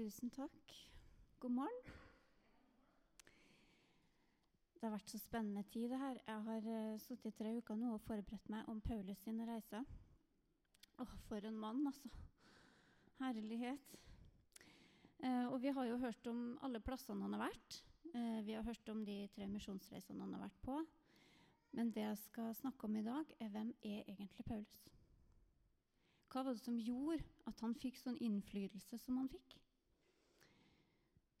Tusen takk. God morgen. Det har vært så spennende tid, det her. Jeg har uh, sittet tre uker nå og forberedt meg om Paulus sine reiser. Åh, for en mann, altså. Herlighet. Uh, og vi har jo hørt om alle plassene han har vært. Uh, vi har hørt om de tre misjonsreisene han har vært på. Men det jeg skal snakke om i dag, er hvem er egentlig Paulus? Hva var det som gjorde at han fikk sånn innflytelse som han fikk?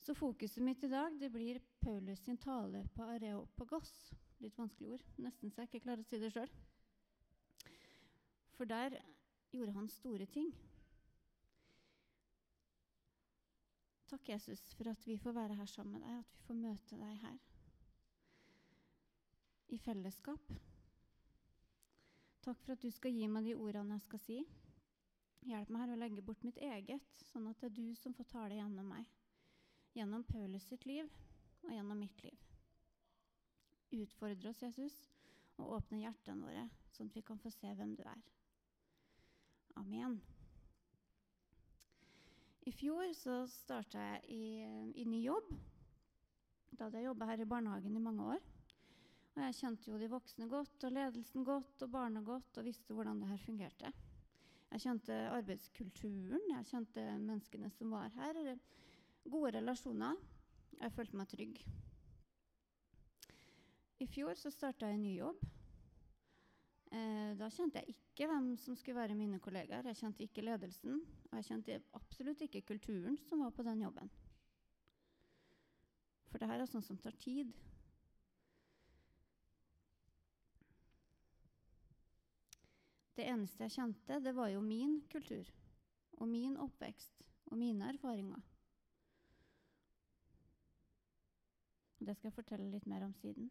Så fokuset mitt i dag det blir Paulus sin tale på Areopagos. Litt vanskelig ord. Nesten så jeg ikke klarer å si det sjøl. For der gjorde han store ting. Takk, Jesus, for at vi får være her sammen med deg, at vi får møte deg her i fellesskap. Takk for at du skal gi meg de ordene jeg skal si. Hjelp meg her å legge bort mitt eget, sånn at det er du som får tale gjennom meg gjennom Paulus sitt liv og gjennom mitt liv. Utfordre oss, Jesus, og åpne hjertene våre, sånn at vi kan få se hvem du er. Amen. I fjor så starta jeg i, i, ny jobb. Da hadde jeg jobba her i barnehagen i mange år. Og jeg kjente jo de voksne godt, og ledelsen godt, og barna godt, og visste hvordan det her fungerte. Jeg kjente arbeidskulturen, jeg kjente menneskene som var her. Gode relasjoner. Jeg følte meg trygg. I fjor så starta jeg en ny jobb. Eh, da kjente jeg ikke hvem som skulle være mine kollegaer. Jeg kjente ikke ledelsen, og jeg kjente absolutt ikke kulturen som var på den jobben. For det her er sånt som tar tid. Det eneste jeg kjente, det var jo min kultur og min oppvekst og mine erfaringer. Det skal jeg fortelle litt mer om siden.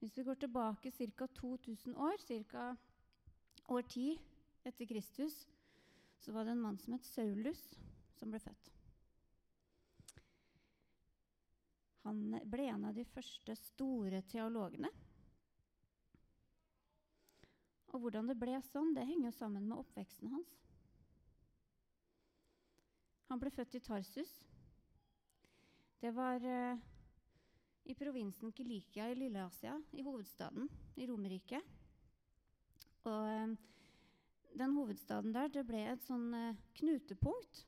Hvis vi går tilbake ca. 2000 år, ca. år 10 etter Kristus, så var det en mann som het Saulus, som ble født. Han ble en av de første store teologene. Og hvordan det ble sånn, det henger jo sammen med oppveksten hans. Han ble født i Tarsus, det var eh, i provinsen Kilikia i Lille-Asia, i hovedstaden i Romerike. Og eh, den hovedstaden der det ble et sånn eh, knutepunkt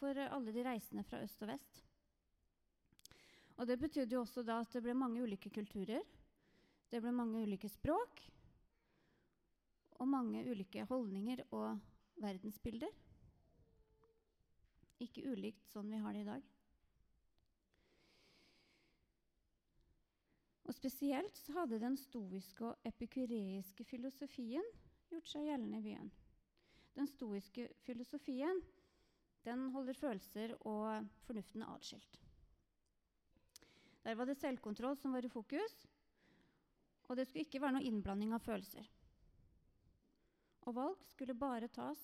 for alle de reisende fra øst og vest. Og Det betydde jo også da at det ble mange ulike kulturer. Det ble mange ulike språk og mange ulike holdninger og verdensbilder. Ikke ulikt sånn vi har det i dag. Og Spesielt så hadde den stoiske og epikureiske filosofien gjort seg gjeldende i byen. Den stoiske filosofien den holder følelser og fornuften atskilt. Der var det selvkontroll som var i fokus, og det skulle ikke være noe innblanding av følelser. Og valg skulle bare tas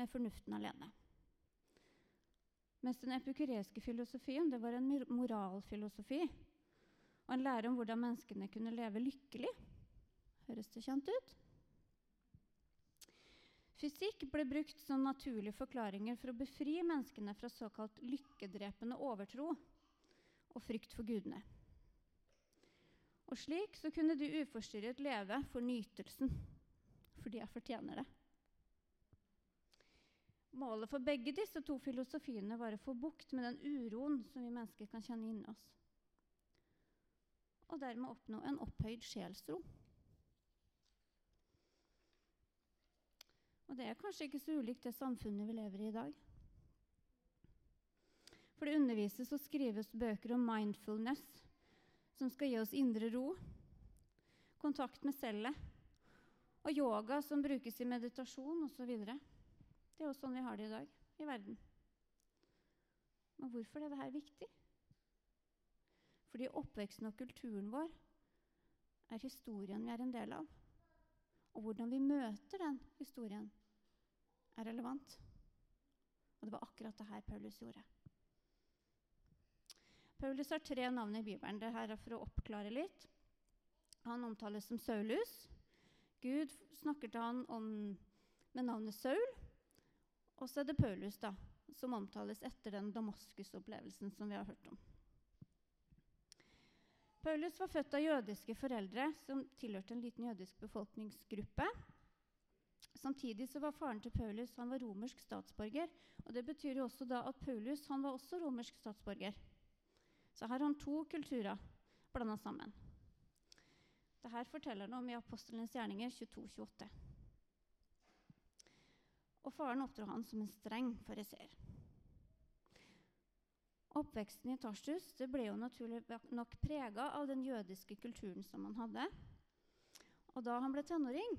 med fornuften alene. Mens den epikureiske filosofien det var en moralfilosofi og en lære om hvordan menneskene kunne leve lykkelig. Høres det kjent ut? Fysikk ble brukt som naturlige forklaringer for å befri menneskene fra såkalt lykkedrepende overtro og frykt for gudene. Og slik så kunne de uforstyrret leve for nytelsen, fordi jeg fortjener det. Målet for begge disse to filosofiene var å få bukt med den uroen som vi mennesker kan kjenne inni oss og dermed oppnå en opphøyd sjelsro. Og det er kanskje ikke så ulikt det samfunnet vi lever i i dag. For det undervises og skrives bøker om mindfulness, som skal gi oss indre ro, kontakt med cellet, og yoga som brukes i meditasjon osv. Det er jo sånn vi har det i dag i verden. Men hvorfor er dette viktig? Fordi oppveksten og kulturen vår er historien vi er en del av. Og hvordan vi møter den historien, er relevant. Og det var akkurat det her Paulus gjorde. Paulus har tre navn i Bibelen. Det her er for å oppklare litt. Han omtales som Saulus. Gud snakker til han om, med navnet Saul. Og så er det Paulus, da, som omtales etter den Damaskus-opplevelsen som vi har hørt om. Paulus var født av jødiske foreldre som tilhørte en liten jødisk befolkningsgruppe. Samtidig så var faren til Paulus han var romersk statsborger. og Det betyr jo også da at Paulus han var også romersk statsborger. Så her har han to kulturer blanda sammen. Dette forteller han om i Apostlenes gjerninger 22-28. Og faren oppdro han som en streng fariseer. Oppveksten i Tarsus ble jo naturlig nok prega av den jødiske kulturen som han hadde. Og da han ble tenåring,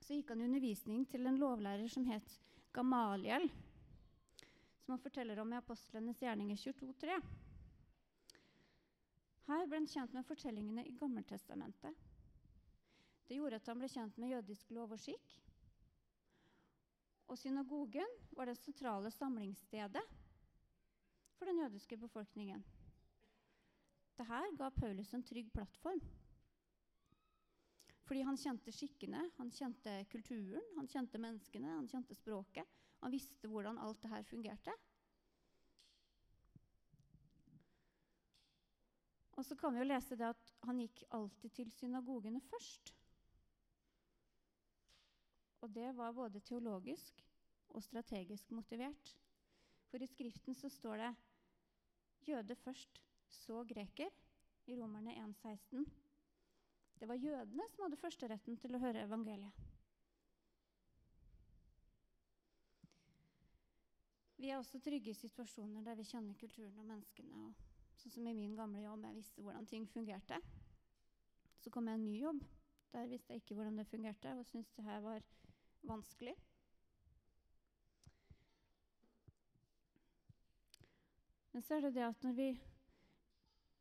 så gikk han i undervisning til en lovlærer som het Gamaliel, som han forteller om i Apostlenes gjerninger 22.3. Her ble han kjent med fortellingene i Gammeltestamentet. Det gjorde at han ble kjent med jødisk lov og skikk. Og synagogen var det sentrale samlingsstedet for den jødiske befolkningen. Dette ga Paulus en trygg plattform. Fordi han kjente skikkene, han kjente kulturen, han kjente menneskene, han kjente språket. Han visste hvordan alt det her fungerte. Og så kan vi jo lese det at han gikk alltid til synagogene først. Og det var både teologisk og strategisk motivert. For i Skriften så står det 'jøde først, så greker' i Romerne 1,16. Det var jødene som hadde førsteretten til å høre evangeliet. Vi er også trygge i situasjoner der vi kjenner kulturen og menneskene. Og sånn som i min gamle jobb, jeg visste hvordan ting fungerte. Så kom jeg i en ny jobb. Der visste jeg ikke hvordan det fungerte, og syntes det her var vanskelig. Men så er det det at når vi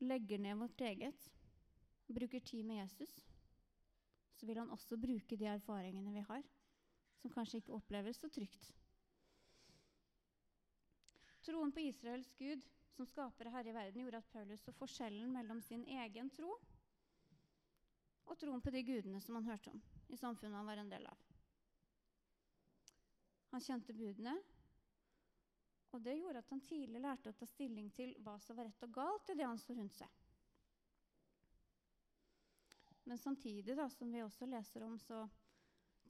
legger ned vårt eget bruker tid med Jesus, så vil han også bruke de erfaringene vi har, som kanskje ikke oppleves så trygt. Troen på Israels Gud som skaper her i verden, gjorde at Paulus så forskjellen mellom sin egen tro og troen på de gudene som han hørte om i samfunnet han var en del av. Han kjente budene, og det gjorde at han tidlig lærte å ta stilling til hva som var rett og galt i det han så rundt seg. Men samtidig, da, som vi også leser om, så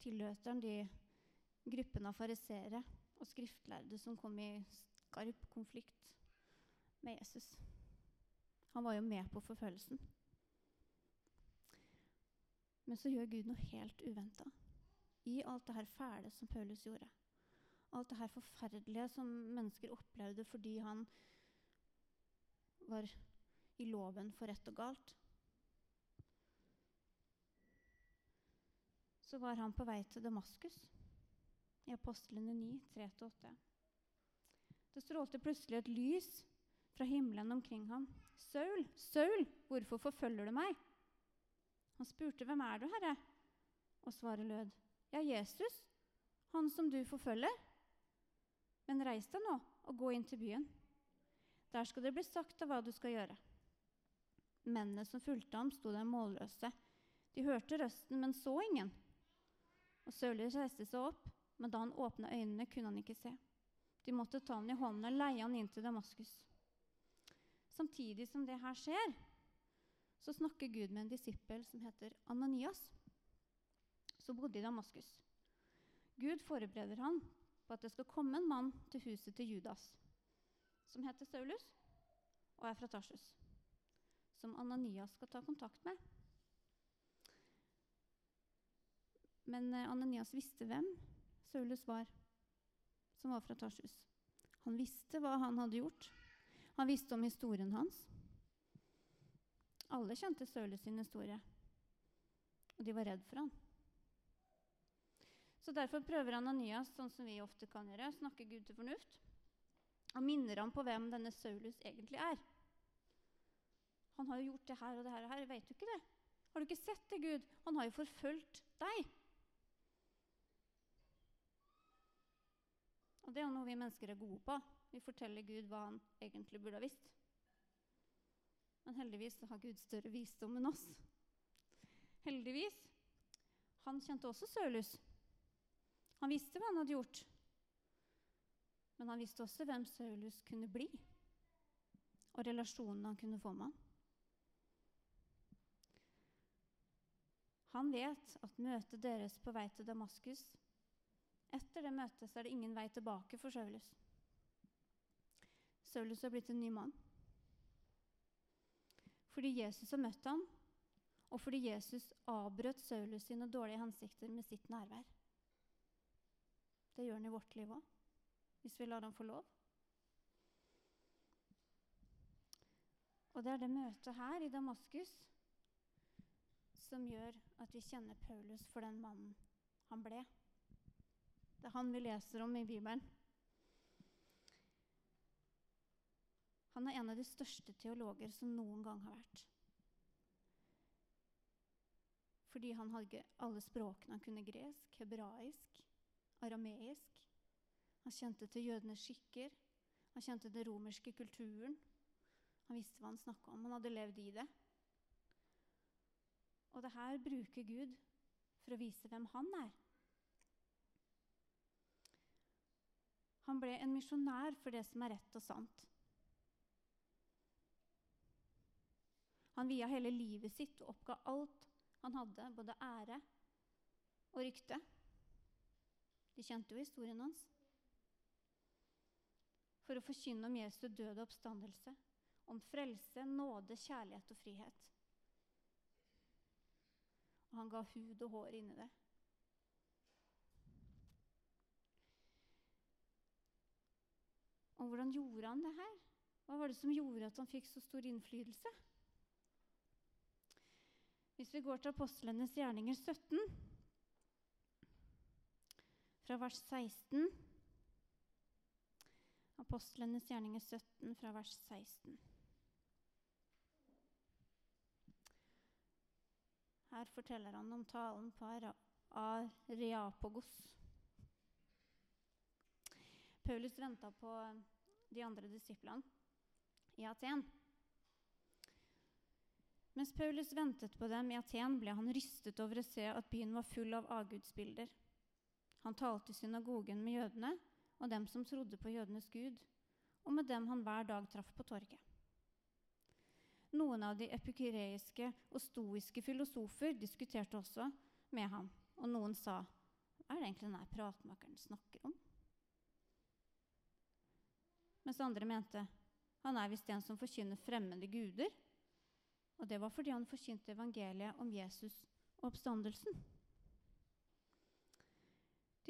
tilhørte han de gruppene av fariseere og skriftlærde som kom i skarp konflikt med Jesus. Han var jo med på forfølgelsen. Men så gjør Gud noe helt uventa. I alt det her fæle som Paulus gjorde. Alt det her forferdelige som mennesker opplevde fordi han var i loven for rett og galt. så var han på vei til Damaskus i apostlene 9, 3-8. Det strålte plutselig et lys fra himmelen omkring ham. 'Saul, Saul, hvorfor forfølger du meg?' Han spurte, 'Hvem er du, Herre?' Og svaret lød, 'Ja, Jesus, han som du forfølger.' 'Men reis deg nå og gå inn til byen. Der skal det bli sagt av hva du skal gjøre.' Mennene som fulgte ham, sto der målløse. De hørte røsten, men så ingen. Og Sørli reiste seg opp, men da han åpna øynene, kunne han ikke se. De måtte ta ham i hånden og leie ham inn til Damaskus. Samtidig som det her skjer, så snakker Gud med en disippel som heter Ananias, som bodde i Damaskus. Gud forbereder han at det skal komme en mann til huset til Judas, som heter Saulus og er fra Tarsus, som Ananias skal ta kontakt med. Men eh, Ananias visste hvem Saulus var, som var fra Tarsus. Han visste hva han hadde gjort. Han visste om historien hans. Alle kjente Saulus sin historie, og de var redd for han. Så Derfor prøver Ananias, sånn som vi ofte kan gjøre, snakke Gud til fornuft og minner ham på hvem denne Saulus egentlig er. Han har jo gjort det her og det her og her. Vet du ikke det? Har du ikke sett det, Gud? Han har jo forfulgt deg. Og det er jo noe vi mennesker er gode på. Vi forteller Gud hva han egentlig burde ha visst. Men heldigvis har Gud større visdom enn oss. Heldigvis. Han kjente også Sølus. Han visste hva han hadde gjort. Men han visste også hvem Saulus kunne bli, og relasjonen han kunne få med han. Han vet at møtet deres på vei til Damaskus Etter det møtet så er det ingen vei tilbake for Saulus. Saulus har blitt en ny mann. Fordi Jesus har møtt ham, og fordi Jesus avbrøt Saulus sine dårlige hensikter med sitt nærvær. Det gjør han i vårt liv òg, hvis vi lar ham få lov. Og det er det møtet her i Damaskus som gjør at vi kjenner Paulus for den mannen han ble. Det er han vi leser om i Bibelen. Han er en av de største teologer som noen gang har vært. Fordi han hadde alle språkene. Han kunne gresk, hebraisk, arameisk. Han kjente til jødenes skikker. Han kjente den romerske kulturen. Han visste hva han snakka om. Han hadde levd i det. Og det her bruker Gud for å vise hvem han er. Han ble en misjonær for det som er rett og sant. Han via hele livet sitt og oppga alt han hadde, både ære og rykte. De kjente jo historien hans. For å forkynne om Jesu død og oppstandelse, om frelse, nåde, kjærlighet og frihet. Og han ga hud og hår inni det. Og hvordan gjorde han det her? Hva var det som gjorde at han fikk så stor innflytelse? Hvis vi går til apostlenes gjerninger 17, fra vers 16 Apostlenes gjerninger 17, fra vers 16. Her forteller han om talen på Areapogos. Paulus venta på de andre disiplene i Aten. Mens Paulus ventet på dem i Aten, ble han rystet over å se at byen var full av avgudsbilder. Han talte i synagogen med jødene og dem som trodde på jødenes gud, og med dem han hver dag traff på torget. Noen av de epikureiske og stoiske filosofer diskuterte også med ham, og noen sa hva er det egentlig denne pratmakeren snakker om? Mens andre mente han er visst en som forkynner fremmede guder. Og det var fordi han forkynte evangeliet om Jesus og oppstandelsen.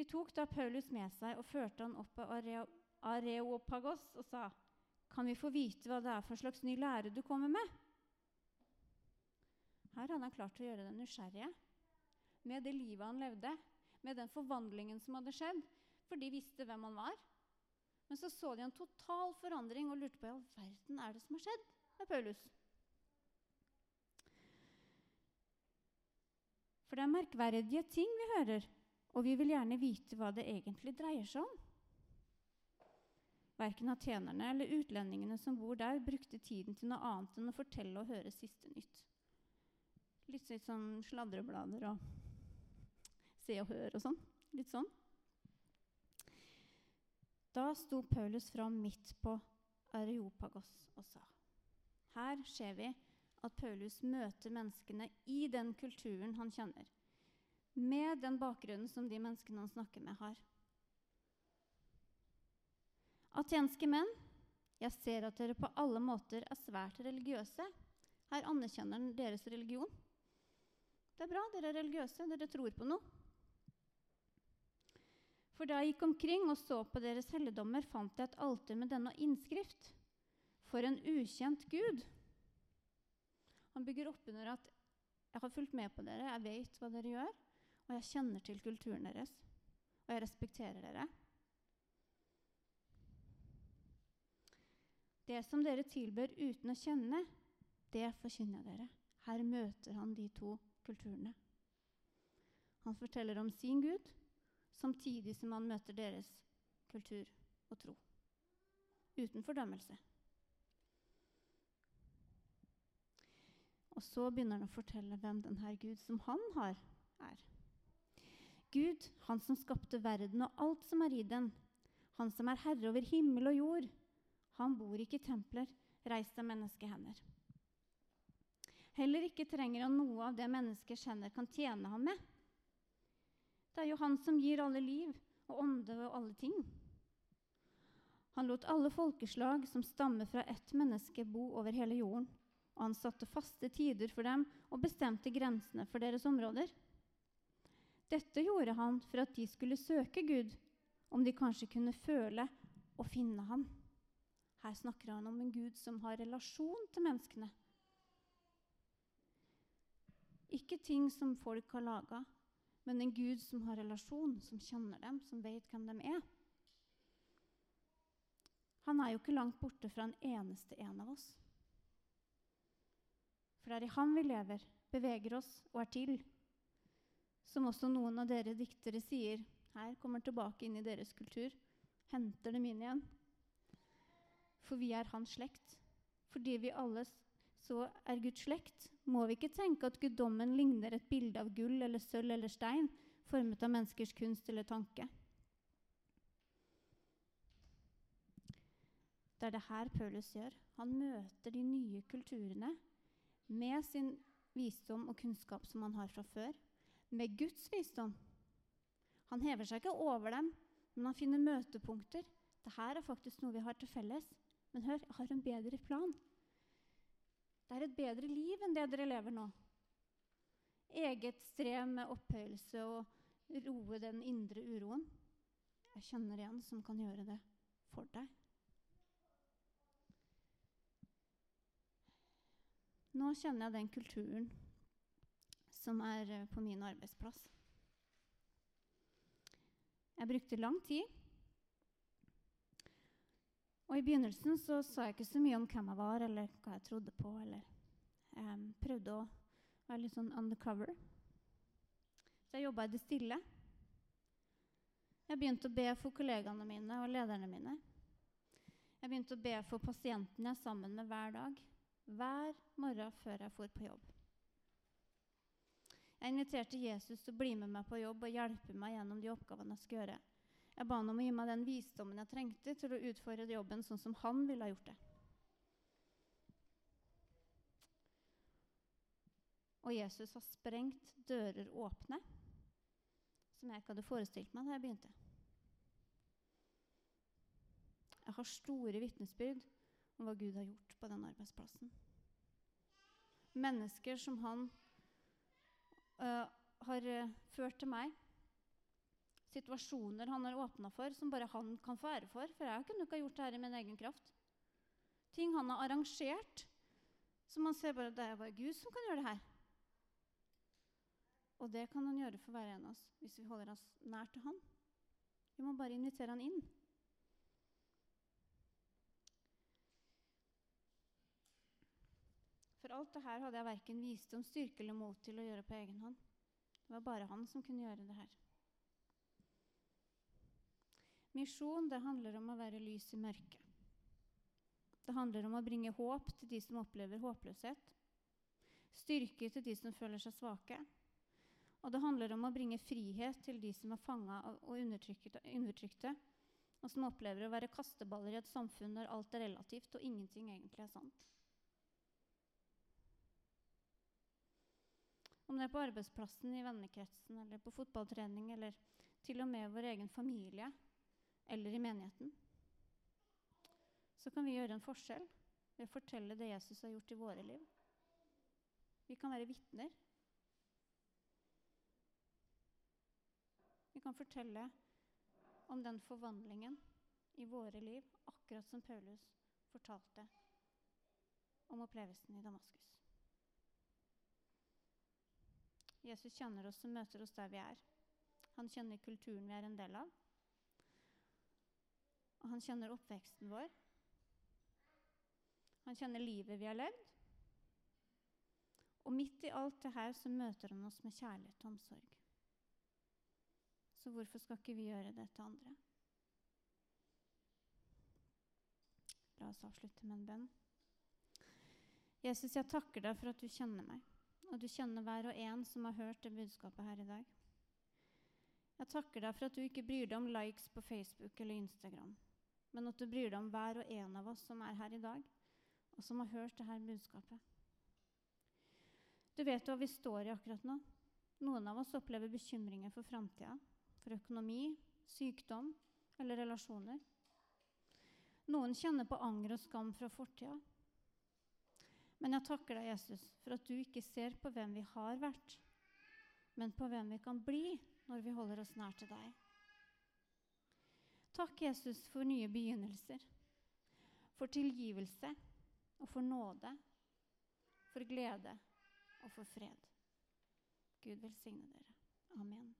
De tok da Paulus med seg og førte han opp av Areopagos og sa, 'Kan vi få vite hva det er for slags ny lære du kommer med?' Her hadde han klart å gjøre den nysgjerrige med det livet han levde, med den forvandlingen som hadde skjedd, for de visste hvem han var. Men så så de en total forandring og lurte på i all verden er det som har skjedd med Paulus. For det er merkverdige ting vi hører, og vi vil gjerne vite hva det egentlig dreier seg om. Verken atenerne eller utlendingene som bor der, brukte tiden til noe annet enn å fortelle og høre siste nytt. Litt sånn sladreblader og Se og Hør og sånn. Litt sånn. Da sto Paulus fram midt på Areopagos og sa Her ser vi at Paulus møter menneskene i den kulturen han kjenner, med den bakgrunnen som de menneskene han snakker med, har. Atenske menn, jeg ser at dere på alle måter er svært religiøse. Her anerkjenner deres religion. Det er bra, dere er religiøse, dere tror på noe. For da jeg gikk omkring og så på deres helligdommer, fant jeg et alter med denne innskrift. For en ukjent gud. Han bygger opp under at jeg har fulgt med på dere, jeg vet hva dere gjør, og jeg kjenner til kulturen deres, og jeg respekterer dere. Det som dere tilber uten å kjenne, det forkynner jeg dere. Her møter han de to kulturene. Han forteller om sin Gud, samtidig som han møter deres kultur og tro. Uten fordømmelse. Og så begynner han å fortelle hvem denne Gud som han har, er. Gud, han som skapte verden og alt som er i den. Han som er herre over himmel og jord. Han bor ikke i templer reist av menneskehender. Heller ikke trenger han noe av det menneskers hender kan tjene ham med. Det er jo han som gir alle liv og ånde og alle ting. Han lot alle folkeslag som stammer fra ett menneske, bo over hele jorden. Og han satte faste tider for dem og bestemte grensene for deres områder. Dette gjorde han for at de skulle søke Gud, om de kanskje kunne føle og finne ham. Her snakker han om en Gud som har relasjon til menneskene. Ikke ting som folk har laga, men en Gud som har relasjon, som kjenner dem, som vet hvem de er. Han er jo ikke langt borte fra en eneste en av oss. For det er i Han vi lever, beveger oss og er til. Som også noen av dere diktere sier, her kommer tilbake inn i deres kultur, henter dem inn igjen. For vi er hans slekt. Fordi vi alle så er Guds slekt, må vi ikke tenke at guddommen ligner et bilde av gull eller sølv eller stein, formet av menneskers kunst eller tanke. Det er det her Paulus gjør. Han møter de nye kulturene med sin visdom og kunnskap som han har fra før, med Guds visdom. Han hever seg ikke over dem, men han finner møtepunkter. Dette er faktisk noe vi har til felles. Men hør, jeg har en bedre plan. Det er et bedre liv enn det dere lever nå. Eget strev med opphøyelse og roe den indre uroen. Jeg kjenner en som kan gjøre det for deg. Nå kjenner jeg den kulturen som er eh, på min arbeidsplass. Jeg brukte lang tid og I begynnelsen så sa jeg ikke så mye om hvem jeg var, eller hva jeg trodde på. eller um, Prøvde å være litt sånn undercover. Så jeg jobba i det stille. Jeg begynte å be for kollegaene mine og lederne mine. Jeg begynte å be for pasientene jeg sammen med hver dag. Hver morgen før jeg for på jobb. Jeg inviterte Jesus til å bli med meg på jobb og hjelpe meg gjennom de oppgavene jeg skulle gjøre. Jeg ba han om å gi meg den visdommen jeg trengte til å utføre jobben sånn som han ville ha gjort det. Og Jesus har sprengt dører åpne som jeg ikke hadde forestilt meg da jeg begynte. Jeg har store vitnesbyrd om hva Gud har gjort på den arbeidsplassen. Mennesker som han uh, har uh, ført til meg situasjoner han har åpna for, som bare han kan få ære for. For jeg kunne ikke ha gjort det her i min egen kraft. Ting han har arrangert, som man ser bare det er bare Gud som kan gjøre det her. Og det kan han gjøre for hver en av oss hvis vi holder oss nær til han. Vi må bare invitere han inn. For alt det her hadde jeg verken visdom, styrke eller mot til å gjøre på egen hånd. Det var bare han som kunne gjøre det her. Misjon det handler om å være lys i mørket. Det handler om å bringe håp til de som opplever håpløshet. Styrke til de som føler seg svake. Og det handler om å bringe frihet til de som er fanga og undertrykte, og som opplever å være kasteballer i et samfunn der alt er relativt og ingenting egentlig er sant. Om det er på arbeidsplassen, i vennekretsen, eller på fotballtrening, eller til og med vår egen familie, eller i menigheten, så kan vi gjøre en forskjell ved å fortelle det Jesus har gjort i våre liv. Vi kan være vitner. Vi kan fortelle om den forvandlingen i våre liv, akkurat som Paulus fortalte om opplevelsen i Damaskus. Jesus kjenner oss og møter oss der vi er. Han kjenner kulturen vi er en del av. Og han kjenner oppveksten vår. Han kjenner livet vi har levd. Og midt i alt det her så møter han oss med kjærlighet og omsorg. Så hvorfor skal ikke vi gjøre det til andre? La oss avslutte med en bønn. Jesus, jeg takker deg for at du kjenner meg, og du kjenner hver og en som har hørt det budskapet her i dag. Jeg takker deg for at du ikke bryr deg om likes på Facebook eller Instagram, men at du bryr deg om hver og en av oss som er her i dag, og som har hørt dette budskapet. Du vet hva vi står i akkurat nå. Noen av oss opplever bekymringer for framtida, for økonomi, sykdom eller relasjoner. Noen kjenner på anger og skam fra fortida. Men jeg takker deg, Jesus, for at du ikke ser på hvem vi har vært, men på hvem vi kan bli når vi holder oss nær til deg. Takk, Jesus, for nye begynnelser, for tilgivelse og for nåde, for glede og for fred. Gud velsigne dere. Amen.